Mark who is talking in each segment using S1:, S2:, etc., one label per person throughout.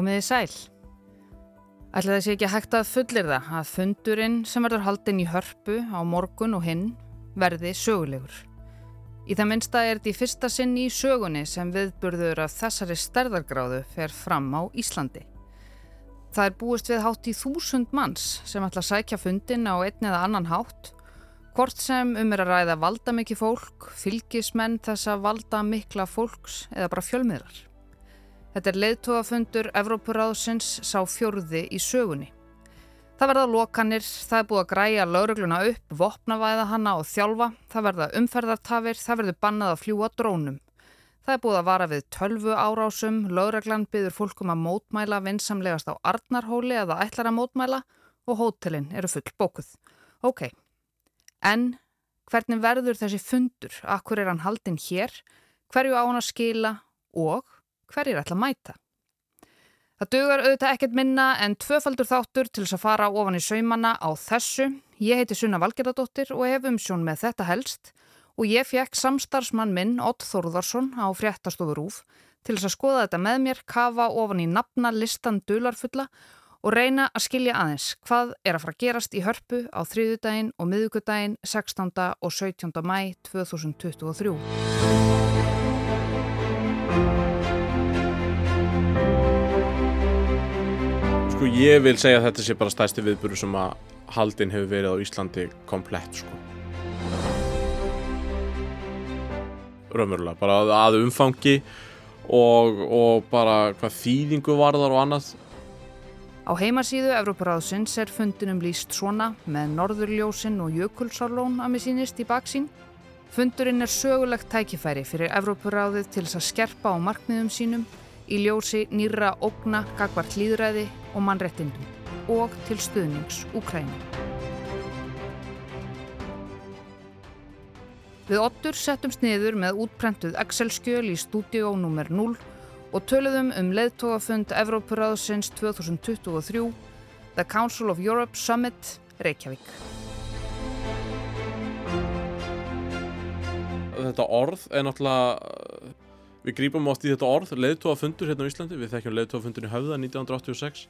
S1: Komiði sæl. Ætla þessi ekki hægt að fullir það að fundurinn sem verður haldinn í hörpu á morgun og hinn verði sögulegur. Í það minnsta er þetta í fyrsta sinn í sögunni sem viðburður af þessari stærðargráðu fer fram á Íslandi. Það er búist við hátt í þúsund manns sem ætla að sækja fundin á einn eða annan hátt, hvort sem um er að ræða valda mikið fólk, fylgismenn þessa valda mikla fólks eða bara fjölmiðlar. Þetta er leiðtóafundur Evrópuráðsins sá fjörði í sögunni. Það verða lokanir, það er búið að græja laurugluna upp, vopnavæða hanna og þjálfa, það verða umferðartafir, það verður bannað að fljúa drónum. Það er búið að vara við tölvu árásum, lauruglan byður fólkum að mótmæla vinsamlegast á Arnarhóli eða ætlar að mótmæla og hótelin eru full bókuð. Ok, en hvernig verður þessi fundur? Akkur er hann haldinn hér? Hverju á hann að skila og hverjir ætla að mæta. Það dögur auðvitað ekkert minna en tvöfaldur þáttur til þess að fara ofan í saumanna á þessu. Ég heiti Sunna Valgeradóttir og hef umsjón með þetta helst og ég fekk samstarfsmann minn Ott Þórðarsson á fréttastofur úf til þess að skoða þetta með mér, kafa ofan í nafna listan dularfulla og reyna að skilja aðeins hvað er að fara að gerast í hörpu á þriðudaginn og miðugudaginn 16. og 17. mæ 2023.
S2: Sko ég vil segja að þetta sé bara stærsti viðbúru sem að haldin hefur verið á Íslandi komplett sko. Raumverulega, bara að, umfangi og, og bara hvað þýðingu varðar og annað.
S1: Á heimasíðu Evróparáðsins er fundinum líst svona með norðurljósin og jökulsárlón að með sínist í baksín. Fundurinn er sögulegt tækifæri fyrir Evróparáðið til þess að skerpa á markmiðum sínum í ljósi nýra ógna, gagvart líðræði og mannrettindum og til stuðnings Úkræni. Við ottur settum sniður með útprentuð Excel-skjöl í stúdíó nr. 0 og töluðum um leðtóafund Evrópuráðsins 2023 The Council of Europe Summit Reykjavík.
S2: Þetta orð er náttúrulega Við grípum átt í þetta orð, leðtóafundur hérna á Íslandi, við þekkjum leðtóafundin í höfða 1986.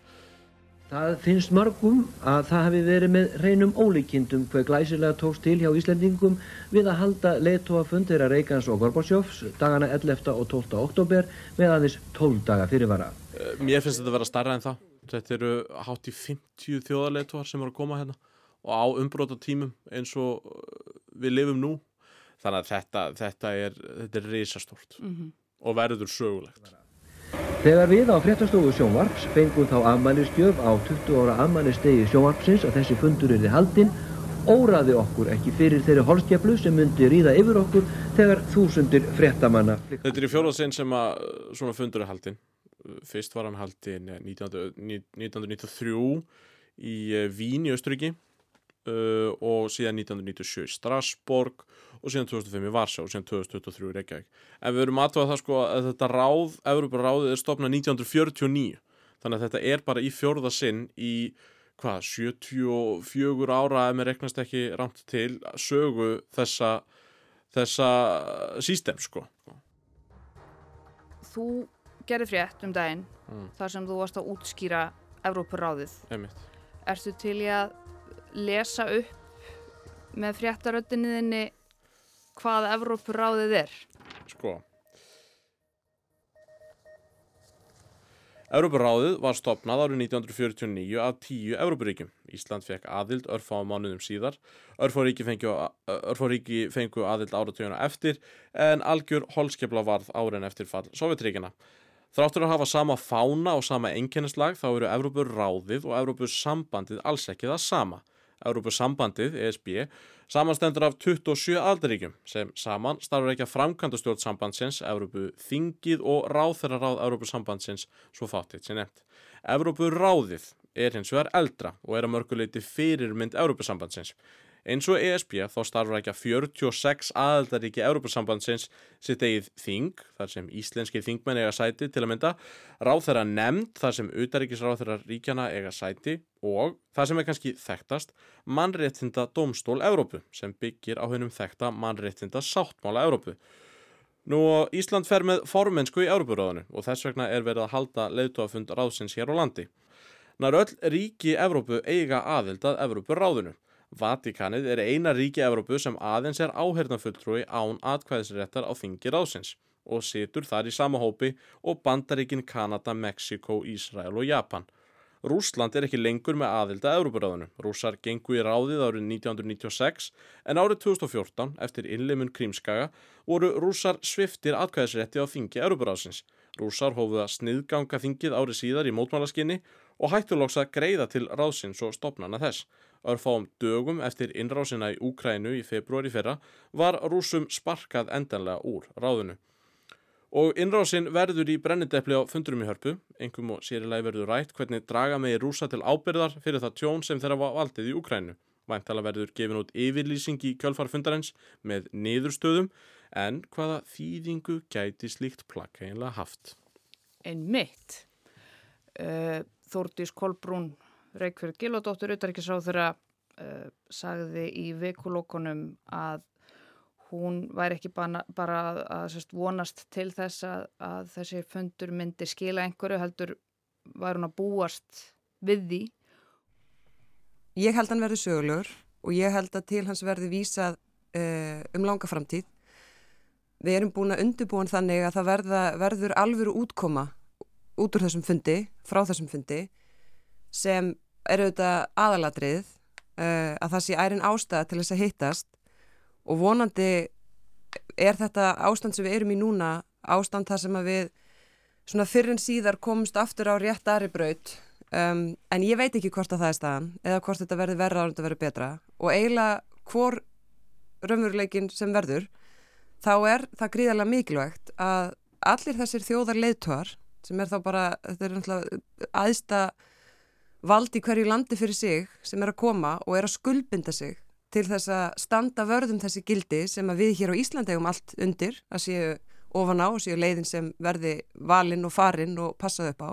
S3: Það finnst mörgum að það hefði verið með reynum ólíkindum hver glæsilega tókst til hjá Íslandingum við að halda leðtóafund þeirra Reykjans og Gorbátsjófs dagana 11. og 12. oktober með aðeins 12 daga fyrirvara.
S2: Eh, mér finnst þetta að vera starra en það. Þetta eru hátt í 50 þjóðarleðtóar sem eru að koma hérna og á umbróta tímum eins og eh, við lifum nú. Þannig að þetta, þetta er, er reysastórt. Mm -hmm og verður sögulegt.
S3: Þegar við á fréttastofu sjónvarps fengum þá afmælistjöf á 20 ára afmælistegi sjónvarpsins að þessi fundur er í haldinn, óraði okkur ekki fyrir þeirri holskjaplu sem myndi ríða yfir okkur þegar þúsundir fréttamanna.
S2: Þetta er í fjóðarsinn sem að svona fundur er haldinn. Fyrst var hann haldinn 1993 í eh, Vín í Östuríki uh, og síðan 1997 í Strasbourg og síðan 2005 í Varsá og síðan 2023 í Reykjavík. En við verum aðtöða það sko að þetta ráð, Európa ráðið er stopnað 1949 þannig að þetta er bara í fjörða sinn í hvað, 74 ára ef mér reknast ekki rámt til sögu þessa þessa sístem sko.
S1: Þú gerir frétt um daginn mm. þar sem þú varst að útskýra Európa ráðið.
S2: Einmitt.
S1: Erstu til í að lesa upp með fréttaröttinniðinni hvað Evrópuráðið er?
S2: Sko Evrópuráðið var stopnað árið 1949 af tíu Evrópuríkjum. Ísland fekk aðild örfá mánuðum síðar. Örfá ríki fengu, ríki fengu aðild áratöguna eftir en algjör holskepla varð áren eftir fall Sovjetríkina. Þráttur að hafa sama fána og sama enkennislag þá eru Evrópuráðið og Evrópusambandið alls ekki það sama. Evrópusambandið, ESB, samanstendur af 27 aldaríkjum sem saman starfur ekki að framkvæmda stjórn sambandsins, Evrópu þingið og ráþæraráð Evrópusambandsins svo fátitt sem nefnt. Evrópuráðið er hins vegar eldra og er að mörguleiti fyrirmynd Evrópusambandsins. Eins og ESB þá starfur ekki að 46 aðaldaríki Európa-sambandsins sitt eigið þing, þar sem íslenski þingmenn eiga sæti til að mynda, ráð þeirra nefnd þar sem utaríkisráð þeirra ríkjana eiga sæti og það sem er kannski þekktast, mannréttinda domstól Európu sem byggir á hennum þekta mannréttinda sáttmála Európu. Nú Ísland fer með formensku í Európuráðinu og þess vegna er verið að halda leiðtóafund ráðsins hér á landi. Nær öll ríki Evrópu eiga aðild að Evrópuráðinu. Vatikanið er eina ríki Evrópu sem aðeins er áhernafulltrúi án atkvæðisréttar á þingi ráðsins og situr þar í sama hópi og bandaríkin Kanada, Mexiko, Ísrael og Japan. Rúsland er ekki lengur með aðilda Európaráðinu. Rúsar gengu í ráðið árið 1996 en árið 2014 eftir innleimun Krímskaga voru rúsar sviftir atkvæðisrétti á þingi Európaráðsins. Rúsar hófuða sniðganga þingið árið síðar í mótmálaskinni og hættulóks að greiða til ráðsins og stopnana þess. Örfáum dögum eftir innrásina í Úkrænu í februari fyrra var rúsum sparkað endanlega úr ráðinu. Og innrásin verður í brennindepli á fundurum í hörpu, engum og sérilega verður rætt hvernig draga megi rúsa til ábyrðar fyrir það tjón sem þeirra var valdið í Ukrænu. Væntala verður gefin út yfirlýsing í kjölfarfundarins með niðurstöðum en hvaða þýðingu gæti slíkt plakka einlega haft.
S1: Einn mitt. Uh, Þórdís Kolbrún Reykjörg Gilodóttur Uttaríkisráð þeirra uh, sagði í vekulókonum að hún væri ekki bara, bara að, að sérst, vonast til þess að, að þessi fundur myndi skila einhverju heldur var hún að búast við því.
S4: Ég held að hann verði sögulegur og ég held að til hans verði vísað uh, um langa framtíð. Við erum búin að undirbúin þannig að það verða, verður alvöru útkoma út úr þessum fundi, frá þessum fundi sem eru auðvitað aðaladrið uh, að það sé ærin ástæða til þess að hittast. Og vonandi er þetta ástand sem við erum í núna ástand þar sem að við svona fyrir en síðar komumst aftur á rétt aðri braut. Um, en ég veit ekki hvort að það er staðan eða hvort þetta verður verða ára en þetta verður betra. Og eiginlega hvor raunveruleikin sem verður þá er það gríðarlega mikilvægt að allir þessir þjóðar leiðtöðar sem er þá bara, þetta er náttúrulega aðsta vald í hverju landi fyrir sig sem er að koma og er að skuldbinda sig til þess að standa vörðum þessi gildi sem að við hér á Íslandi hefum allt undir að séu ofan á og séu leiðin sem verði valinn og farinn og passað upp á.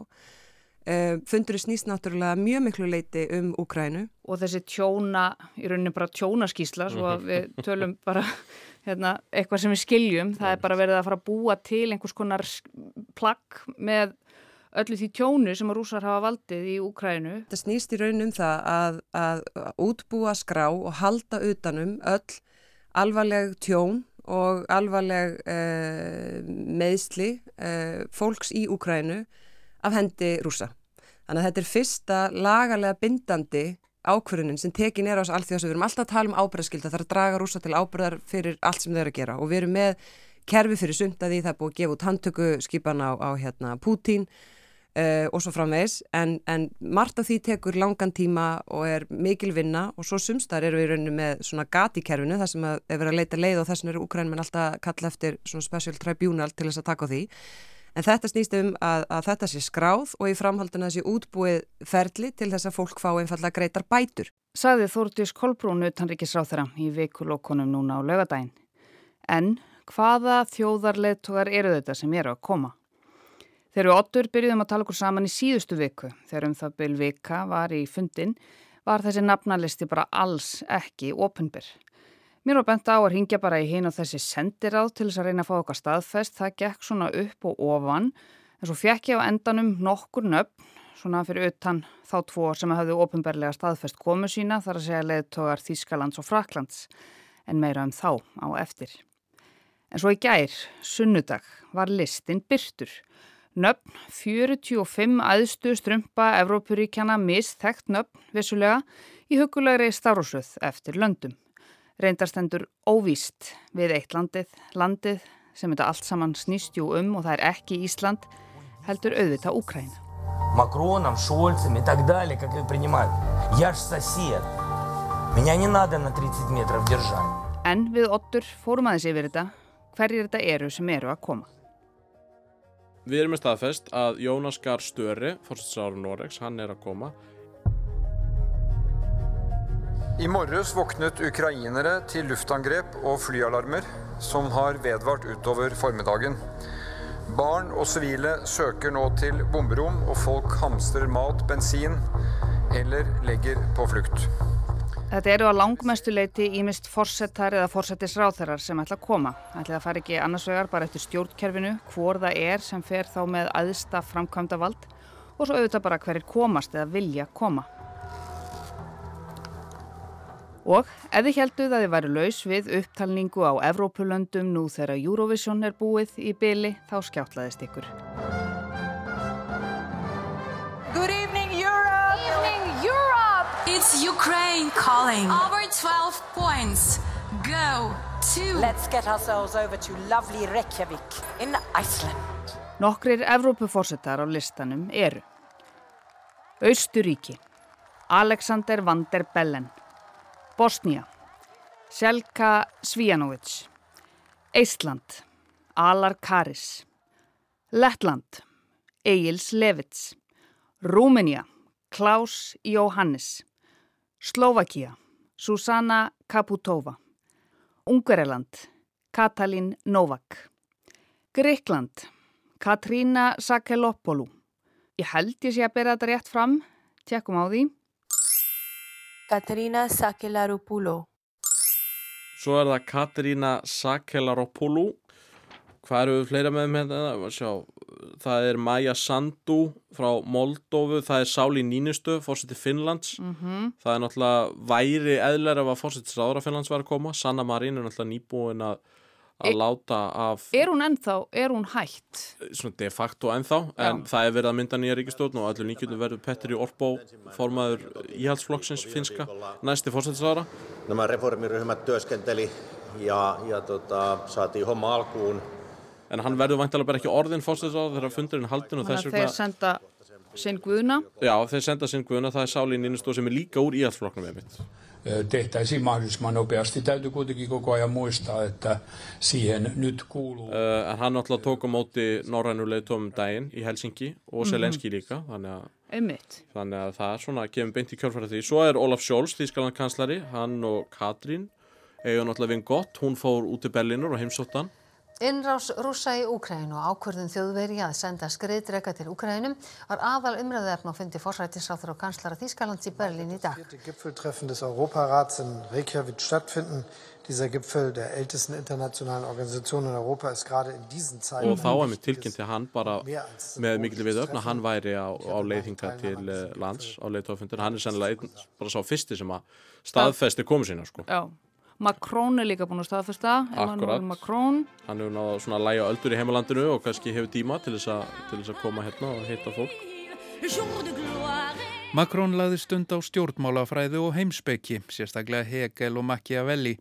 S4: Uh, fundur snýst náttúrulega mjög miklu leiti um Úkrænu.
S1: Og þessi tjóna, í rauninni bara tjónaskísla, svo að við tölum bara hérna, eitthvað sem við skiljum, það er bara verið að fara að búa til einhvers konar plagg með öllu því tjónu sem að rúsar hafa valdið í Úkrænu.
S4: Það snýst í raunum það að, að útbúa skrá og halda utanum öll alvarleg tjón og alvarleg eh, meðsli eh, fólks í Úkrænu af hendi rúsa. Þannig að þetta er fyrsta lagalega bindandi ákverðunin sem tekin er á þessu allþjóðs við erum alltaf að tala um ábyrðaskylda, það er að draga rúsa til ábyrðar fyrir allt sem þau eru að gera. Og við erum með kerfi fyrir sundaði, það er búið að gefa út handtöku skipan á, á hérna, Pútín uh, og svo framvegs en, en margt af því tekur langan tíma og er mikil vinna. Og svo sumstar eru við í rauninu með svona gati kerfinu þar sem við erum að leita leið og þess vegna eru Ukrænum en alltaf kalla eftir svona special tribunal til þess að taka á því en þetta snýst um að, að þetta sé skráð og í framhaldina þessi útbúið ferli til þess að fólk fá einfallega greitar bætur.
S1: Saði Þórtís Kolbrún utanrikisráð þeirra í vikulokkonum núna á lögadaginn. En hvaða þjóðarleðtogar eru þetta sem eru að koma? Þegar við ottur byrjuðum að tala okkur saman í síðustu viku, þegar um það byrj vika var í fundin, var þessi nafnalisti bara alls ekki ofinbyr. Mér var bent á að ringja bara í hinn og þessi sendiráð til þess að reyna að fá okkar staðfest, það gekk svona upp og ofan, en svo fekk ég á endanum nokkur nöfn, svona fyrir utan þá tvo sem hafðu ofinberlega staðfest komu sína, þar að segja leðtogar Þískalands og Fraklands, en meira um þá á eftir. En svo í gær, sunnudag, var listin byrtur. Nöfn 45 aðstu strumpa Evrópuríkjana misþekkt nöfn vissulega í hugulegri starfsöð eftir löndum Reyndarstendur óvíst við eitt landið, landið sem þetta allt saman snýstjú um og það er ekki Ísland, heldur auðvita Úkræna.
S5: Макроном, Шольцем и так далее, как их принимают. Я ж сосед. Меня не надо на 30 метров держать.
S1: En við ottur fórum aðeins yfir þetta, hverjir þetta eru sem eru að koma.
S2: Við erum með staðfest að Jónas Gar Störi, fórstsáru Noregs, hann er að koma.
S6: I morges våknet ukrainere til luftangrep og flyalarmer som har vedvart utover formiddagen. Barn og sivile søker nå til bomberom, og folk hamstrer mat, bensin eller legger på flukt.
S1: Þetta eru á langmestu leiti ímist forsetar eða forsetisráþarar sem ætla að koma. Ætla að fara ekki annars vegar bara eftir stjórnkerfinu, hvor það er sem fer þá með aðsta framkvæmda vald og svo auðvitað bara hverjir komast eða vilja koma. Og ef þið helduð að þið væri laus við upptalningu á Evrópulöndum nú þegar Eurovision er búið í byli þá skjáttlaðist ykkur.
S7: It's Ukraine calling. Over 12 points. Go to...
S8: Let's get ourselves over to lovely Reykjavik in Iceland.
S1: Nokkrir Evrópuforsetar á listanum eru Austuríki Alexander van der Bellen Bosnia Selka Svíjanovic Eistland. Alar Karis. Lettland. Egils Levits. Rúmenía. Klaus Jóhannes. Slovakia, Susanna Kaputova. Ungvereland, Katalin Novak. Gríkland, Katrína Sakelopoulou. Ég held ég sé að bera þetta rétt fram. Tjekkum á því.
S9: Katrína Sakelaropoulou.
S2: Svo er það Katrína Sakelaropoulou. Hvað eru við fleira með með þetta? Sjá, það er Maja Sandu frá Moldófu, það er Sáli Nínustu, fórseti Finnlands mm -hmm. það er náttúrulega væri eðlar ef að fórseti Sára Finnlands var að koma Sanna Marín er náttúrulega nýbúin að að e láta af
S1: Er hún ennþá, er hún hægt?
S2: Svona de facto ennþá, en Já. það er verið að mynda nýja ríkistjórn og allir nýkjöldu verður Petteri Orpo formaður íhaldsflokksins finska næsti fórsettisára
S10: Nämä reformiryhmät työskenteli ja, ja tota, saatiin homma alkuun
S2: en hann verður vantilega bara ekki orðin fórstæðsáð þegar fundurinn haldin og
S1: þess vegna þeir senda sinn guðuna
S2: já þeir senda sinn guðuna það er Sáli Nínustó sem er líka úr íhaldsflokknum einmitt
S11: tehtäisiin mahdollisimman nopeasti. Täytyy kuitenkin koko ajan muistaa, että siihen nyt kuuluu.
S2: Uh, en hann alltaf tók á móti norrænuleg tómum daginn í Helsinki og Selenski líka. Þannig að, þannig að það er svona, kemur beint í kjörfæra því. Svo er Olaf Scholz, Þískaland kanslari, hann og Katrín eiga náttúrulega vinn gott. Hún fór út í Berlínur og heimsóttan
S12: Innrás rúsa í Úkrænu og ákvörðun þjóðveri að senda skriðdrega til Úkrænum var aðal umræðu efn og fundi forsættisráþur og kanslara Þýskalands í Berlín í dag.
S13: Gipfeltreffen des Europarats in Reykjavík stattfinden. Dieser Gipfel der ältesten internationalen Organisation in Europa ist gerade in diesen Zeiten...
S2: Og þá er mér tilkynnt til hann bara með mikil við öfna, hann væri á, á leiðhinga til eh, lands á leiðtófundur. Hann er sennilega bara sá fyrsti sem að staðfesti komu sína sko.
S1: Já. Makrón er líka búin að staðfesta
S2: Akkurat, hann hefur náða svona að læja öldur í heimalandinu og kannski hefur tíma til þess að, til þess að koma hérna og heita fólk.
S14: Makrón laði stund á stjórnmálafræðu og heimsbyggi, sérstaklega Hegel og Machiavelli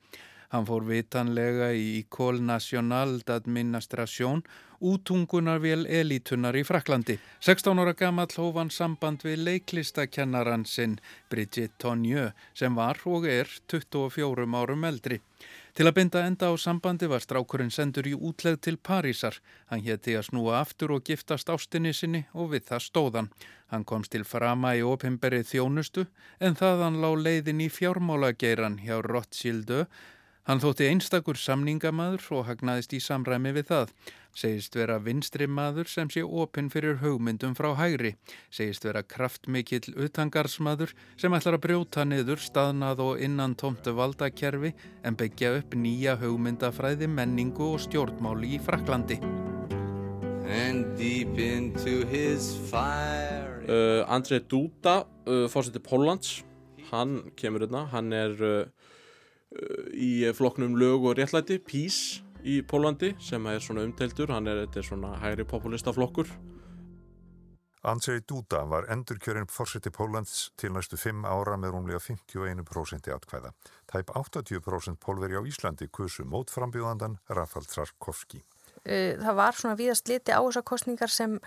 S14: Hann fór vitanlega í École Nationale d'Administration útungunarvél elitunar í Fraklandi. 16 ára gammal hóf hann samband við leiklistakennaran sinn Bridget Tonjö sem var og er 24 árum eldri. Til að binda enda á sambandi var strákurinn sendur í útlegð til Parísar. Hann hétti að snúa aftur og giftast ástinni sinni og við það stóðan. Hann komst til frama í opimberi þjónustu en þaðan lá leiðin í fjármálageiran hjá Rothschildu Hann þótti einstakur samningamaður og hagnaðist í samræmi við það. Segist vera vinstri maður sem sé opinn fyrir hugmyndum frá hægri. Segist vera kraftmikill utangarsmaður sem ætlar að brjóta niður staðnað og innan tomtu valdakerfi en byggja upp nýja hugmyndafræði, menningu og stjórnmáli í Fraklandi.
S2: Uh, Andrei Duda, uh, fórseti Póllands, hann kemur hérna, hann er... Uh, í flokknum lög og réttlæti, PÍS í Pólandi sem er svona umteltur, hann er, er svona hægri populista flokkur.
S15: Andrzej Duda var endurkjörinn fórseti Pólans til næstu 5 ára með rúmlega 51% atkvæða. Tæp 80% pólveri á Íslandi kursu mótframbjóðandan Rafal Trarkovski.
S9: Eh, það var svona víðast liti á þessar kostningar sem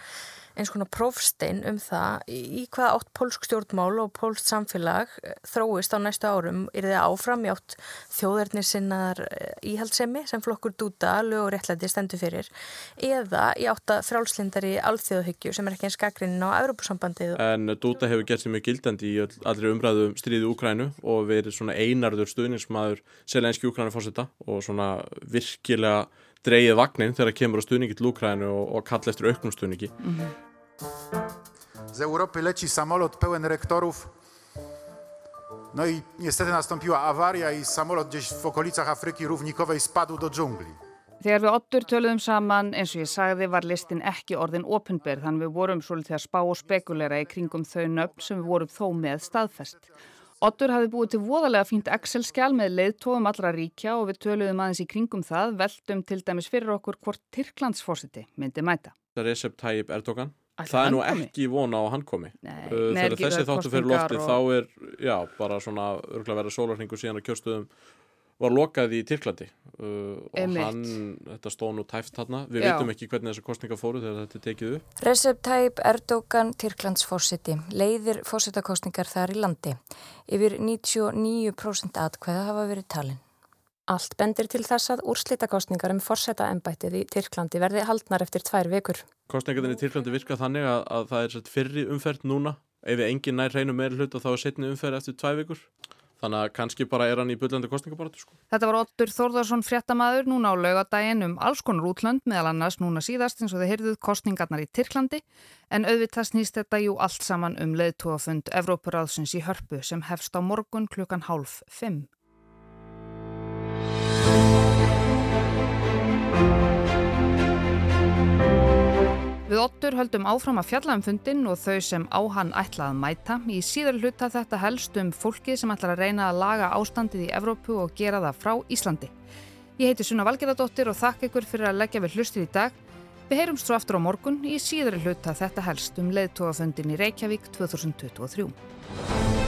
S9: eins konar prófstein um það í hvað átt pólsk stjórnmál og pólst samfélag eh, þróist á næstu árum er þið áfram í átt þjóðarnir sinnaðar eh, íhaldsemi sem flokkur dúta, lög og réttlæti stendur fyrir eða í átt að frálslindari alþjóðhyggju sem er ekki eins gaggrinnin á Európusambandið.
S2: En dúta hefur gert sér mjög gildandi í allri umræðu um stríðu Úkrænu og verið svona einarður stuðningsmaður selenski Úkrænu fórsetta og svona virkilega dreyið vagnin þegar kemur á stuðningi til Úkrænu og, og kalla eftir auknum stuðningi. Mm -hmm.
S16: Z Europy leci samolot pełen rektorów No i niestety nastąpiła awaria i samolot gdzieś w okolicach Afryki Równikowej spadł do dżungli.
S1: Þegar við ottur töluðum saman, eins og ég sagði, var listin ekki orðin ofinberð, þannig við vorum svolítið að spá og spekulera í kringum þau nöfn sem við vorum þó með staðfest. Ottur hafði búið til voðalega fínt Excel-skjál með leiðtóum allra ríkja og við töluðum aðeins í kringum það, veldum til dæmis fyrir okkur hvort Tyrklandsforsiti myndi mæta.
S2: Recep Tayyip Erdogan. Ætli það er nú ekki vona á hann komi.
S1: Nei,
S2: þegar þessi þáttu fyrir lofti
S1: og...
S2: þá er, já, bara svona örgulega verið sólarningu síðan að kjörstöðum var lokað í Tyrklandi uh, og hann, þetta stóð nú tæft þarna, við
S1: Já.
S2: veitum ekki hvernig þessar kostningar fóru þegar þetta er tekið upp.
S17: Recep Tayyip Erdogan, Tyrklands fórseti, leiðir fórsetakostningar þar í landi. Yfir 99% atkvæða hafa verið talin. Allt bendir til þess að úrslitakostningar um fórsetaembættið í Tyrklandi verði haldnar eftir tvær vikur.
S2: Kostningarnir í Tyrklandi virka þannig að, að það er fyrri umferð núna, ef engin nær hreinu meiri hlut og þá er setni umferð eftir tvæ vikur. Þannig að kannski bara er hann í byllandi kostningabaratu sko.
S1: Þetta var Ottur Þórðarsson fréttamaður núna á laugadaginn um alls konar útlönd meðal annars núna síðast eins og þið heyrðuð kostningarnar í Tyrklandi en auðvitað snýst þetta jú allt saman um leiðtóafund Evrópuráðsins í hörpu sem hefst á morgun klukkan hálf fimm. Við höldum áfram að fjalla um fundin og þau sem á hann ætla að mæta. Í síðar hluta þetta helst um fólki sem ætlar að reyna að laga ástandið í Evrópu og gera það frá Íslandi. Ég heiti Sunna Valgerðardóttir og þakka ykkur fyrir að leggja við hlustir í dag. Við heyrumst svo aftur á morgun í síðar hluta þetta helst um leiðtógafundin í Reykjavík 2023.